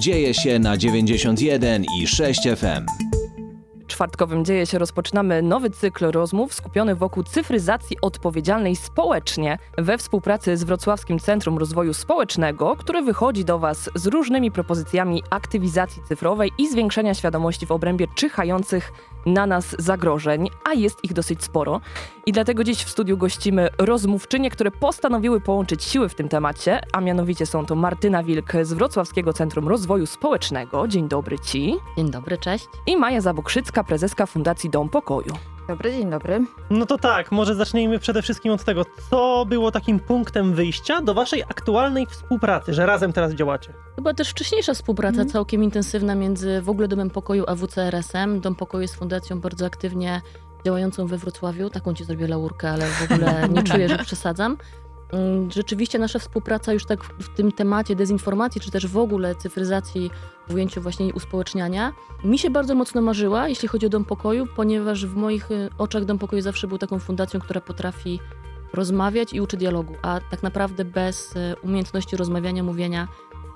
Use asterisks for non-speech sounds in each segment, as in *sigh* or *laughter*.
Dzieje się na 91 i 6 FM. czwartkowym dzieje się rozpoczynamy nowy cykl rozmów skupiony wokół cyfryzacji odpowiedzialnej społecznie we współpracy z Wrocławskim Centrum Rozwoju Społecznego, które wychodzi do Was z różnymi propozycjami aktywizacji cyfrowej i zwiększenia świadomości w obrębie czyhających na nas zagrożeń, a jest ich dosyć sporo. I dlatego dziś w studiu gościmy rozmówczynie, które postanowiły połączyć siły w tym temacie, a mianowicie są to Martyna Wilk z Wrocławskiego Centrum Rozwoju Społecznego. Dzień dobry Ci. Dzień dobry, cześć. I Maja Zabokrzycka, prezeska Fundacji Dom Pokoju. Dobry, dzień dobry. No to tak, może zacznijmy przede wszystkim od tego, co było takim punktem wyjścia do waszej aktualnej współpracy, że razem teraz działacie. Chyba też wcześniejsza współpraca Mhm. całkiem intensywna między w ogóle Domem Pokoju a WCRS-em. Dom Pokoju jest fundacją bardzo aktywnie działającą we Wrocławiu. Taką ci zrobię laurkę, ale w ogóle nie czuję, że *laughs* przesadzam. Mm, Rzeczywiście nasza współpraca już tak w tym temacie dezinformacji, czy też w ogóle cyfryzacji w ujęciu właśnie uspołeczniania, mi się bardzo mocno marzyła, jeśli chodzi o Dom Pokoju, ponieważ w moich y, oczach Dom Pokoju zawsze był taką fundacją, która potrafi rozmawiać i uczy dialogu, a tak naprawdę bez y, umiejętności rozmawiania, mówienia,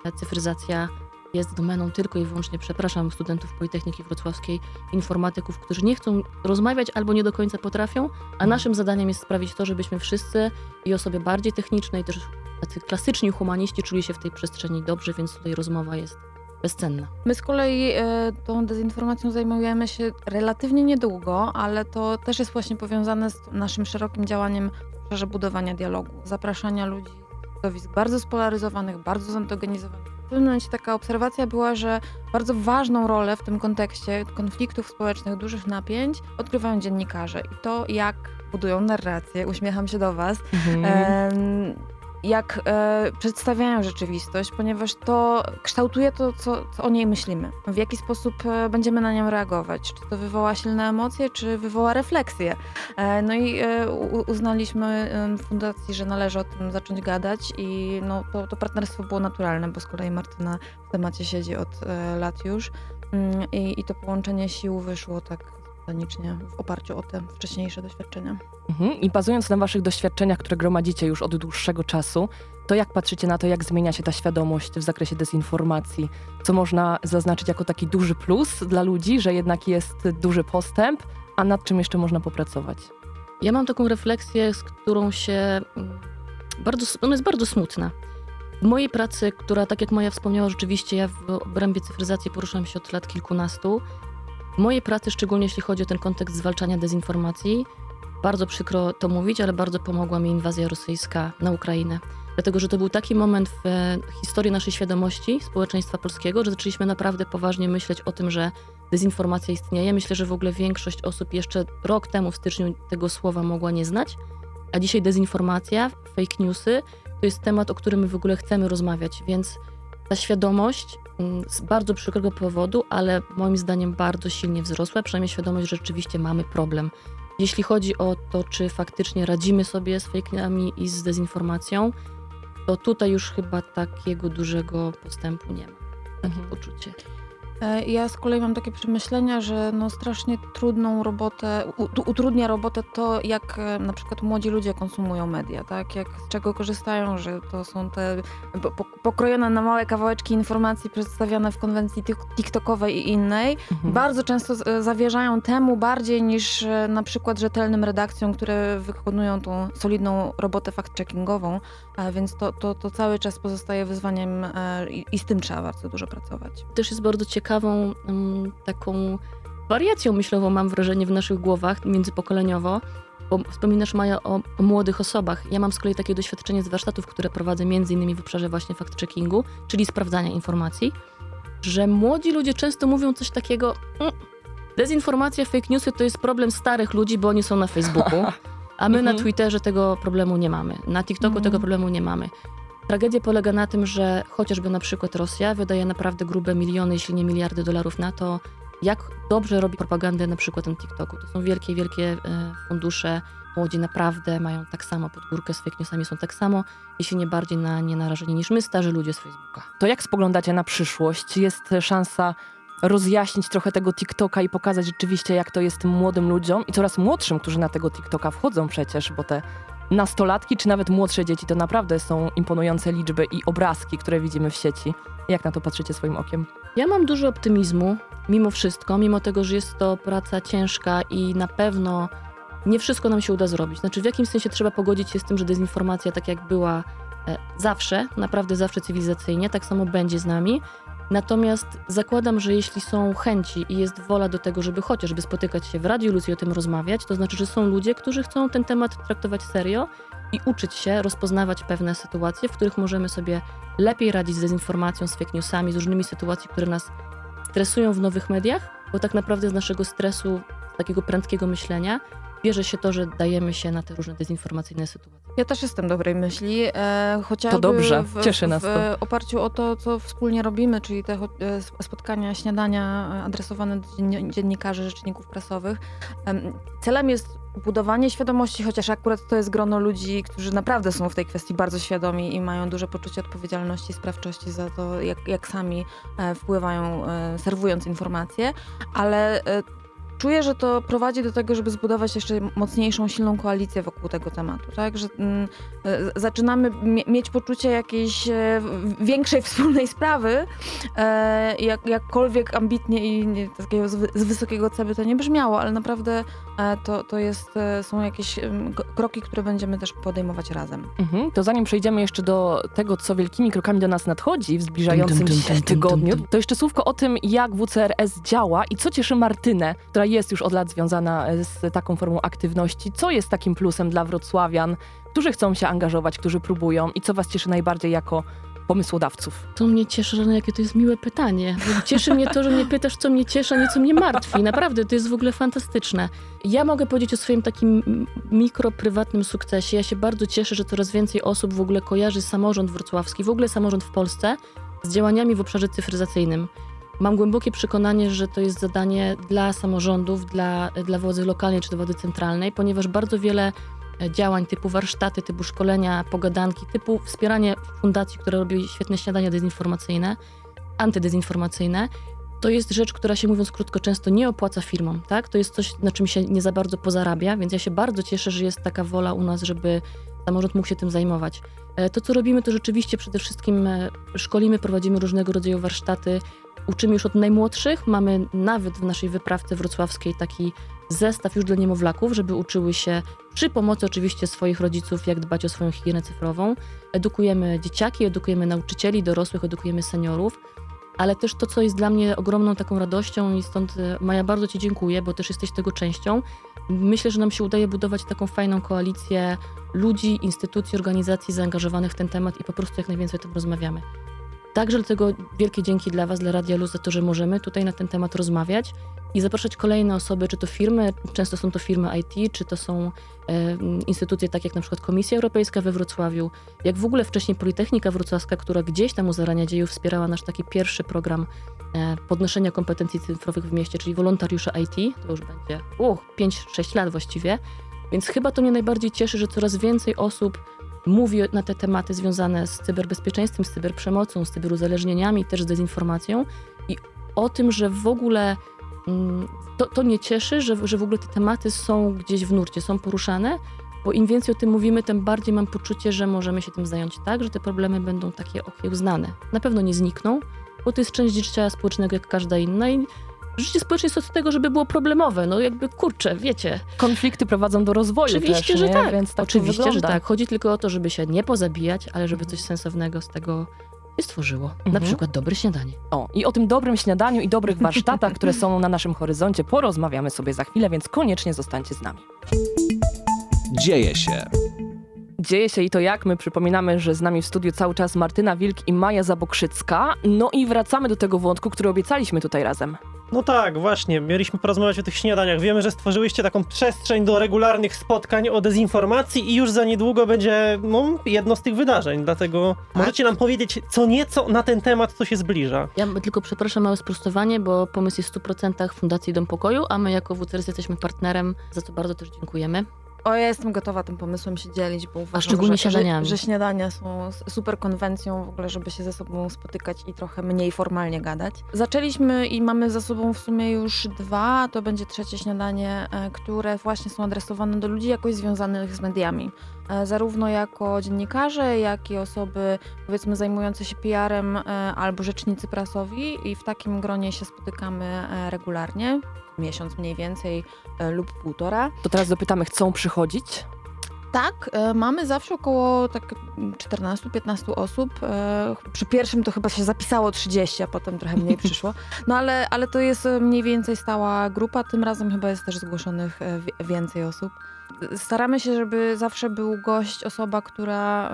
ta cyfryzacja jest domeną tylko i wyłącznie, przepraszam, studentów Politechniki Wrocławskiej, informatyków, którzy nie chcą rozmawiać albo nie do końca potrafią, a naszym zadaniem jest sprawić to, żebyśmy wszyscy i osoby bardziej techniczne i też tacy klasyczni humaniści czuli się w tej przestrzeni dobrze, więc tutaj rozmowa jest bezcenna. My z kolei e, tą dezinformacją zajmujemy się relatywnie niedługo, ale to też jest właśnie powiązane z naszym szerokim działaniem w obszarze budowania dialogu, zapraszania ludzi środowisk bardzo spolaryzowanych, bardzo zantagonizowanych. W pewnym momencie taka obserwacja była, że bardzo ważną rolę w tym kontekście konfliktów społecznych, dużych napięć odgrywają dziennikarze. I to, jak budują narrację, uśmiecham się do Was, em, jak e, przedstawiają rzeczywistość, ponieważ to kształtuje to, co, co o niej myślimy. W jaki sposób e, będziemy na nią reagować. Czy to wywoła silne emocje, czy wywoła refleksję. E, no i e, u, uznaliśmy w fundacji, że należy o tym zacząć gadać i no, to, to partnerstwo było naturalne, bo z kolei Martyna w temacie siedzi od e, lat już Mm, i, i to połączenie sił wyszło tak spontanicznie w oparciu o te wcześniejsze doświadczenia. Mhm. I bazując na waszych doświadczeniach, które gromadzicie już od dłuższego czasu, to jak patrzycie na to, jak zmienia się ta świadomość w zakresie dezinformacji? Co można zaznaczyć jako taki duży plus dla ludzi, że jednak jest duży postęp, a nad czym jeszcze można popracować? Ja mam taką refleksję, z którą się mm, bardzo, ona jest bardzo smutna. W mojej pracy, która, tak jak Maja wspomniała, rzeczywiście ja w obrębie cyfryzacji poruszam się od lat kilkunastu. W mojej pracy, szczególnie jeśli chodzi o ten kontekst zwalczania dezinformacji, bardzo przykro to mówić, ale bardzo pomogła mi inwazja rosyjska na Ukrainę. Dlatego, że to był taki moment w e, historii naszej świadomości społeczeństwa polskiego, że zaczęliśmy naprawdę poważnie myśleć o tym, że dezinformacja istnieje. Myślę, że w ogóle większość osób jeszcze rok temu w styczniu tego słowa mogła nie znać, a dzisiaj dezinformacja, fake newsy to jest temat, o którym my w ogóle chcemy rozmawiać, więc ta świadomość mm, z bardzo przykrego powodu, ale moim zdaniem bardzo silnie wzrosła, przynajmniej świadomość, że rzeczywiście mamy problem. Jeśli chodzi o to, czy faktycznie radzimy sobie z fake'ami i z dezinformacją, to tutaj już chyba takiego dużego postępu nie ma. Takie Mhm. poczucie. E, Ja z kolei mam takie przemyślenia, że no strasznie trudną robotę, utrudnia robotę to, jak e, na przykład młodzi ludzie konsumują media, tak? Jak, z czego korzystają, że to są te po- po- pokrojone na małe kawałeczki informacji przedstawiane w konwencji tik- TikTokowej i innej. Mhm. Bardzo często e, zawierzają temu bardziej niż na przykład rzetelnym redakcjom, które wykonują tą solidną robotę fact-checkingową, więc to, to, to cały czas pozostaje wyzwaniem i, i z tym trzeba bardzo dużo pracować. też jest bardzo ciekawą mm, taką wariacją myślową, mam wrażenie, w naszych głowach międzypokoleniowo. Bo wspominasz, Maja, o, o młodych osobach. Ja mam z kolei takie doświadczenie z warsztatów, które prowadzę między innymi w obszarze właśnie fact-checkingu, czyli sprawdzania informacji, że młodzi ludzie często mówią coś takiego "Mm, dezinformacja, fake newsy to jest problem starych ludzi, bo oni są na Facebooku, *laughs* a my na Mhm. Twitterze tego problemu nie mamy. Na TikToku Mhm. tego problemu nie mamy. Tragedia polega na tym, że chociażby na przykład Rosja wydaje naprawdę grube miliony, jeśli nie miliardy dolarów na to, jak dobrze robi propagandę na przykład na TikToku. To są wielkie, wielkie e, fundusze. Młodzi naprawdę mają tak samo pod górkę z fake newsami, są tak samo, jeśli nie bardziej na nie narażeni niż my, starzy ludzie z Facebooka. To jak spoglądacie na przyszłość? Jest szansa rozjaśnić trochę tego TikToka i pokazać rzeczywiście, jak to jest młodym ludziom i coraz młodszym, którzy na tego TikToka wchodzą przecież, bo te nastolatki czy nawet młodsze dzieci. To naprawdę są imponujące liczby i obrazki, które widzimy w sieci. Jak na to patrzycie swoim okiem? Ja mam dużo optymizmu, mimo wszystko, mimo tego, że jest to praca ciężka i na pewno nie wszystko nam się uda zrobić. Znaczy, w jakimś sensie trzeba pogodzić się z tym, że dezinformacja, tak jak była e, zawsze, naprawdę zawsze cywilizacyjnie, tak samo będzie z nami. Natomiast zakładam, że jeśli są chęci i jest wola do tego, żeby chociażby spotykać się w Radiu Luz i o tym rozmawiać, to znaczy, że są ludzie, którzy chcą ten temat traktować serio i uczyć się rozpoznawać pewne sytuacje, w których możemy sobie lepiej radzić z dezinformacją, z fake newsami, z różnymi sytuacjami, które nas stresują w nowych mediach, bo tak naprawdę z naszego stresu, takiego prędkiego myślenia, bierze się to, że dajemy się na te różne dezinformacyjne sytuacje. Ja też jestem dobrej myśli, e, chociażby To dobrze, w, cieszy nas w to. oparciu o to, co wspólnie robimy, czyli te e, spotkania, śniadania e, adresowane do dzienni- dziennikarzy, rzeczników prasowych. Em, Celem jest budowanie świadomości, chociaż akurat to jest grono ludzi, którzy naprawdę są w tej kwestii bardzo świadomi i mają duże poczucie odpowiedzialności i sprawczości za to, jak, jak sami e, wpływają, e, serwując informacje, ale e, czuję, że to prowadzi do tego, żeby zbudować jeszcze mocniejszą, silną koalicję wokół tego tematu, tak? Że mm, e, zaczynamy mie- mieć poczucie jakiejś e, większej wspólnej sprawy, e, jak, jakkolwiek ambitnie i nie, takiego z, z wysokiego ceby to nie brzmiało, ale naprawdę e, to, to jest, e, są jakieś kroki, które będziemy też podejmować razem. Mhm. To zanim przejdziemy jeszcze do tego, co wielkimi krokami do nas nadchodzi w zbliżającym się tygodniu, to jeszcze słówko o tym, jak WCRS działa i co cieszy Martynę, która jest już od lat związana e, z taką formą aktywności. Co jest takim plusem dla wrocławian, którzy chcą się angażować, którzy próbują i co was cieszy najbardziej jako pomysłodawców? To mnie cieszy, że jakie to jest miłe pytanie. Cieszy mnie to, że mnie pytasz, co mnie cieszy, a nie co mnie martwi. Naprawdę, to jest w ogóle fantastyczne. Ja mogę powiedzieć o swoim takim m- mikro, prywatnym sukcesie. Ja się bardzo cieszę, że coraz więcej osób w ogóle kojarzy samorząd wrocławski, w ogóle samorząd w Polsce z działaniami w obszarze cyfryzacyjnym. Mam głębokie przekonanie, że to jest zadanie dla samorządów, dla, dla władzy lokalnej czy władzy centralnej, ponieważ bardzo wiele e, działań typu warsztaty, typu szkolenia, pogadanki, typu wspieranie fundacji, które robi świetne śniadania dezinformacyjne, antydezinformacyjne, to jest rzecz, która się mówiąc krótko często nie opłaca firmom, tak? To jest coś, na czym się nie za bardzo pozarabia, więc ja się bardzo cieszę, że jest taka wola u nas, żeby samorząd mógł się tym zajmować. E, To, co robimy, to rzeczywiście przede wszystkim e, szkolimy, prowadzimy różnego rodzaju warsztaty, uczymy już od najmłodszych. Mamy nawet w naszej wyprawce wrocławskiej taki zestaw już dla niemowlaków, żeby uczyły się przy pomocy oczywiście swoich rodziców, jak dbać o swoją higienę cyfrową. Edukujemy dzieciaki, edukujemy nauczycieli, dorosłych, edukujemy seniorów. Ale też to, co jest dla mnie ogromną taką radością i stąd e, Maja bardzo Ci dziękuję, bo też jesteś tego częścią. Myślę, że nam się udaje budować taką fajną koalicję ludzi, instytucji, organizacji zaangażowanych w ten temat i po prostu jak najwięcej o tym rozmawiamy. Także dlatego wielkie dzięki dla Was, dla Radia Luz za to, że możemy tutaj na ten temat rozmawiać i zapraszać kolejne osoby, czy to firmy, często są to firmy IT, czy to są e, instytucje takie jak na przykład Komisja Europejska we Wrocławiu, jak w ogóle wcześniej Politechnika Wrocławska, która gdzieś tam u zarania dziejów wspierała nasz taki pierwszy program e, podnoszenia kompetencji cyfrowych w mieście, czyli wolontariusze IT, to już będzie uch, 5-6 lat właściwie, więc chyba to mnie najbardziej cieszy, że coraz więcej osób mówi na te tematy związane z cyberbezpieczeństwem, z cyberprzemocą, z cyberuzależnieniami, też z dezinformacją i o tym, że w ogóle mm, to, to mnie cieszy, że, że w ogóle te tematy są gdzieś w nurcie, są poruszane, bo im więcej o tym mówimy, tym bardziej mam poczucie, że możemy się tym zająć tak, że te problemy będą takie okiełznane. Na pewno nie znikną, bo to jest część życia społecznego jak każda inna i życie społeczne jest od tego, żeby było problemowe. No jakby kurczę, wiecie. Konflikty prowadzą do rozwoju Oczywiście, też, że nie? tak. Więc tak Oczywiście, to że tak. Chodzi tylko o to, żeby się nie pozabijać, ale żeby coś sensownego z tego się stworzyło. Na Mhm. przykład dobre śniadanie. O, i o tym dobrym śniadaniu i dobrych warsztatach, które są na naszym horyzoncie, porozmawiamy sobie za chwilę, więc koniecznie zostańcie z nami. Dzieje się. Dzieje się i to jak. My przypominamy, że z nami w studiu cały czas Martyna Wilk i Maja Zabokrzycka. No i wracamy do tego wątku, który obiecaliśmy tutaj razem. No tak, właśnie. Mieliśmy porozmawiać o tych śniadaniach. Wiemy, że stworzyłyście taką przestrzeń do regularnych spotkań o dezinformacji i już za niedługo będzie no, jedno z tych wydarzeń. Dlatego możecie nam powiedzieć co nieco na ten temat, co się zbliża. Ja tylko przepraszam małe sprostowanie, bo pomysł jest w 100% Fundacji Dom Pokoju, a my jako WCRS jesteśmy partnerem, za co bardzo też dziękujemy. O, ja jestem gotowa tym pomysłem się dzielić, bo uważam, szczególnie że. Że, że śniadania są super konwencją w ogóle, żeby się ze sobą spotykać i trochę mniej formalnie gadać. Zaczęliśmy i mamy za sobą w sumie już dwa, to będzie trzecie śniadanie, e, które właśnie są adresowane do ludzi jakoś związanych z mediami. E, zarówno jako dziennikarze, jak i osoby powiedzmy zajmujące się PR-em e, albo rzecznicy prasowi i w takim gronie się spotykamy e, regularnie, miesiąc mniej więcej lub półtora. To teraz dopytamy, chcą przychodzić? Tak, e, mamy zawsze około tak 14-15 osób. E, Przy pierwszym to chyba się zapisało 30, a potem trochę mniej *laughs* przyszło. No ale, ale to jest e, mniej więcej stała grupa. Tym razem chyba jest też zgłoszonych wi- więcej osób. Staramy się, żeby zawsze był gość, osoba, która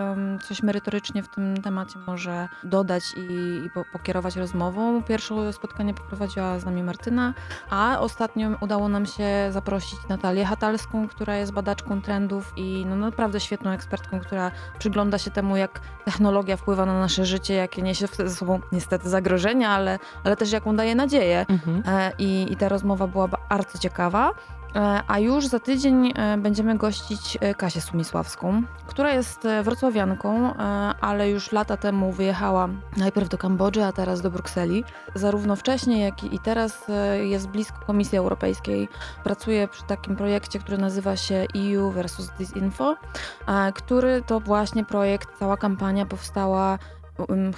coś merytorycznie w tym temacie może dodać i, i po, pokierować rozmową. Pierwsze spotkanie poprowadziła z nami Martyna, a ostatnio udało nam się zaprosić Natalię Hatalską, która jest badaczką trendów i no naprawdę świetną ekspertką, która przygląda się temu, jak technologia wpływa na nasze życie, jakie niesie ze sobą niestety zagrożenia, ale, ale też jaką daje nadzieję. Mhm. E, I, I ta rozmowa była ba- bardzo ciekawa. E, A już za tydzień e, będziemy gościć e, Kasię Sumisławską, która jest wrocławianką, ale już lata temu wyjechała najpierw do Kambodży, a teraz do Brukseli. Zarówno wcześniej, jak i teraz jest blisko Komisji Europejskiej. Pracuje przy takim projekcie, który nazywa się EU versus Disinfo, który to właśnie projekt, cała kampania powstała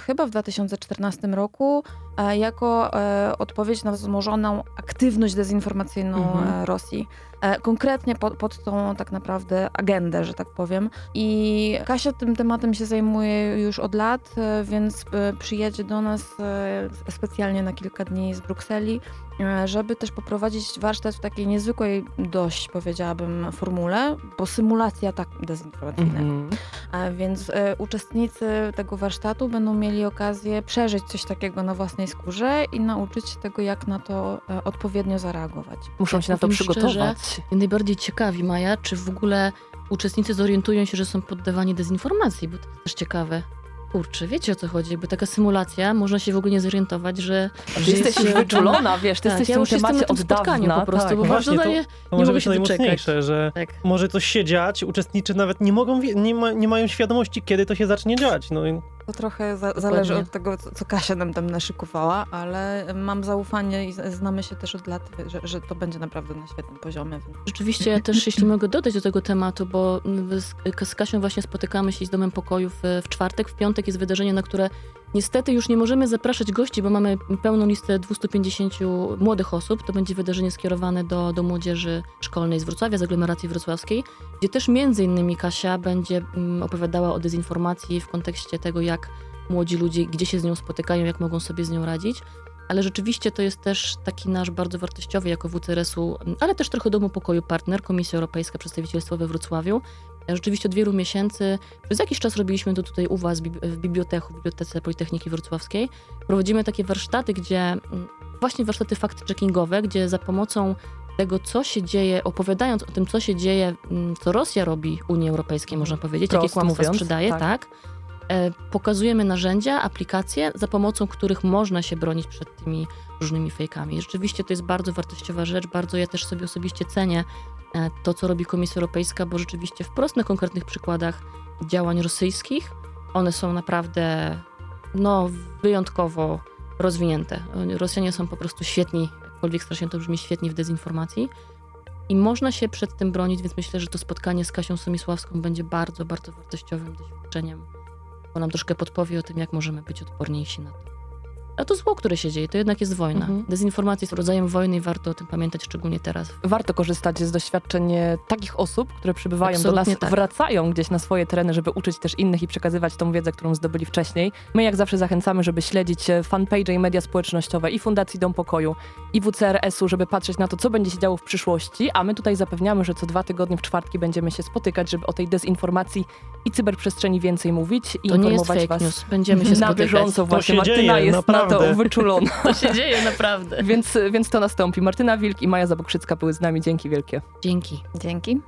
chyba w 2014 roku e, jako e, odpowiedź na wzmożoną aktywność dezinformacyjną Mhm. e, Rosji. E, konkretnie pod, pod tą tak naprawdę agendę, że tak powiem. I Kasia tym tematem się zajmuje już od lat, e, więc e, przyjedzie do nas specjalnie na kilka dni z Brukseli, żeby też poprowadzić warsztat w takiej niezwykłej dość, powiedziałabym, formule, bo symulacja tak dezinformacyjna. Mhm. A Więc uczestnicy tego warsztatu będą mieli okazję przeżyć coś takiego na własnej skórze i nauczyć się tego, jak na to odpowiednio zareagować. Muszą się na to powiem szczerze, najbardziej ciekawi, Maja, czy w ogóle uczestnicy zorientują się, że są poddawani dezinformacji, bo to jest też ciekawe. Kurczę, wiecie o co chodzi? Bo taka symulacja, można się w ogóle nie zorientować, że... Ty że jesteś się- wyczulona, wiesz, ty Tak, jesteś ja w już jestem na tym spotkaniu dawna. po prostu, tak. bo Właśnie, bardzo to- daje... To Nie może mogę być najmocniejsze, że Tak. może coś się dziać, uczestniczy nawet nie mogą, nie, ma, nie mają świadomości, kiedy to się zacznie dziać. No, i To trochę za, zależy od tego, co, Kasia nam tam naszykowała, ale mam zaufanie i znamy się też od lat, że, że to będzie naprawdę na świetnym poziomie. Rzeczywiście ja też, *laughs* jeśli mogę dodać do tego tematu, bo z, z Kasią właśnie spotykamy się z Domem Pokoju w, w czwartek, w piątek jest wydarzenie, na które niestety już nie możemy zapraszać gości, bo mamy pełną listę 250 młodych osób. To będzie wydarzenie skierowane do, do młodzieży szkolnej z Wrocławia, z aglomeracji wrocławskiej, gdzie też między innymi Kasia będzie mm, opowiadała o dezinformacji w kontekście tego, jak młodzi ludzie, gdzie się z nią spotykają, jak mogą sobie z nią radzić. Ale rzeczywiście to jest też taki nasz bardzo wartościowy jako WCRS-u, ale też trochę Domu Pokoju partner, Komisja Europejska, przedstawicielstwo we Wrocławiu. Rzeczywiście od wielu miesięcy, przez jakiś czas robiliśmy to tutaj u Was w bib- w biblioteku, w Bibliotece Politechniki Wrocławskiej. Prowadzimy takie warsztaty, gdzie mm, właśnie warsztaty fact-checkingowe, gdzie za pomocą tego, co się dzieje, opowiadając o tym, co się dzieje, mm, co Rosja robi Unii Europejskiej, można powiedzieć, jakie Prosto kłamstwa mówiąc, sprzedaje, tak. tak. E, Pokazujemy narzędzia, aplikacje, za pomocą których można się bronić przed tymi różnymi fejkami. Rzeczywiście to jest bardzo wartościowa rzecz, bardzo ja też sobie osobiście cenię to, co robi Komisja Europejska, bo rzeczywiście wprost na konkretnych przykładach działań rosyjskich, one są naprawdę no, wyjątkowo rozwinięte. Rosjanie są po prostu świetni, jakkolwiek strasznie to brzmi, świetni w dezinformacji. I można się przed tym bronić, więc myślę, że to spotkanie z Kasią Sumisławską będzie bardzo, bardzo wartościowym doświadczeniem, bo nam troszkę podpowie o tym, jak możemy być odporniejsi na to. A to zło, które się dzieje, to jednak jest wojna. Mhm. Dezinformacja jest rodzajem wojny i warto o tym pamiętać, szczególnie teraz. Warto korzystać z doświadczeń e, takich osób, które przybywają do Absolutnie nas, tak. wracają gdzieś na swoje tereny, żeby uczyć też innych i przekazywać tą wiedzę, którą zdobyli wcześniej. My jak zawsze zachęcamy, żeby śledzić e, fanpage i media społecznościowe i Fundacji Dom Pokoju i WCRS-u, żeby patrzeć na to, co będzie się działo w przyszłości, a my tutaj zapewniamy, że co dwa tygodnie w czwartki będziemy się spotykać, żeby o tej dezinformacji i cyberprzestrzeni więcej mówić i To nie jest informować fake was news. Będziemy się na spotykać. bieżąco. Właśnie się Martyna dzieje, jest na naprawdę. to wyczulona. To się dzieje naprawdę. więc, więc to nastąpi. Martyna Wilk i Maja Zabokrzycka były z nami. Dzięki wielkie. Dzięki. dzięki.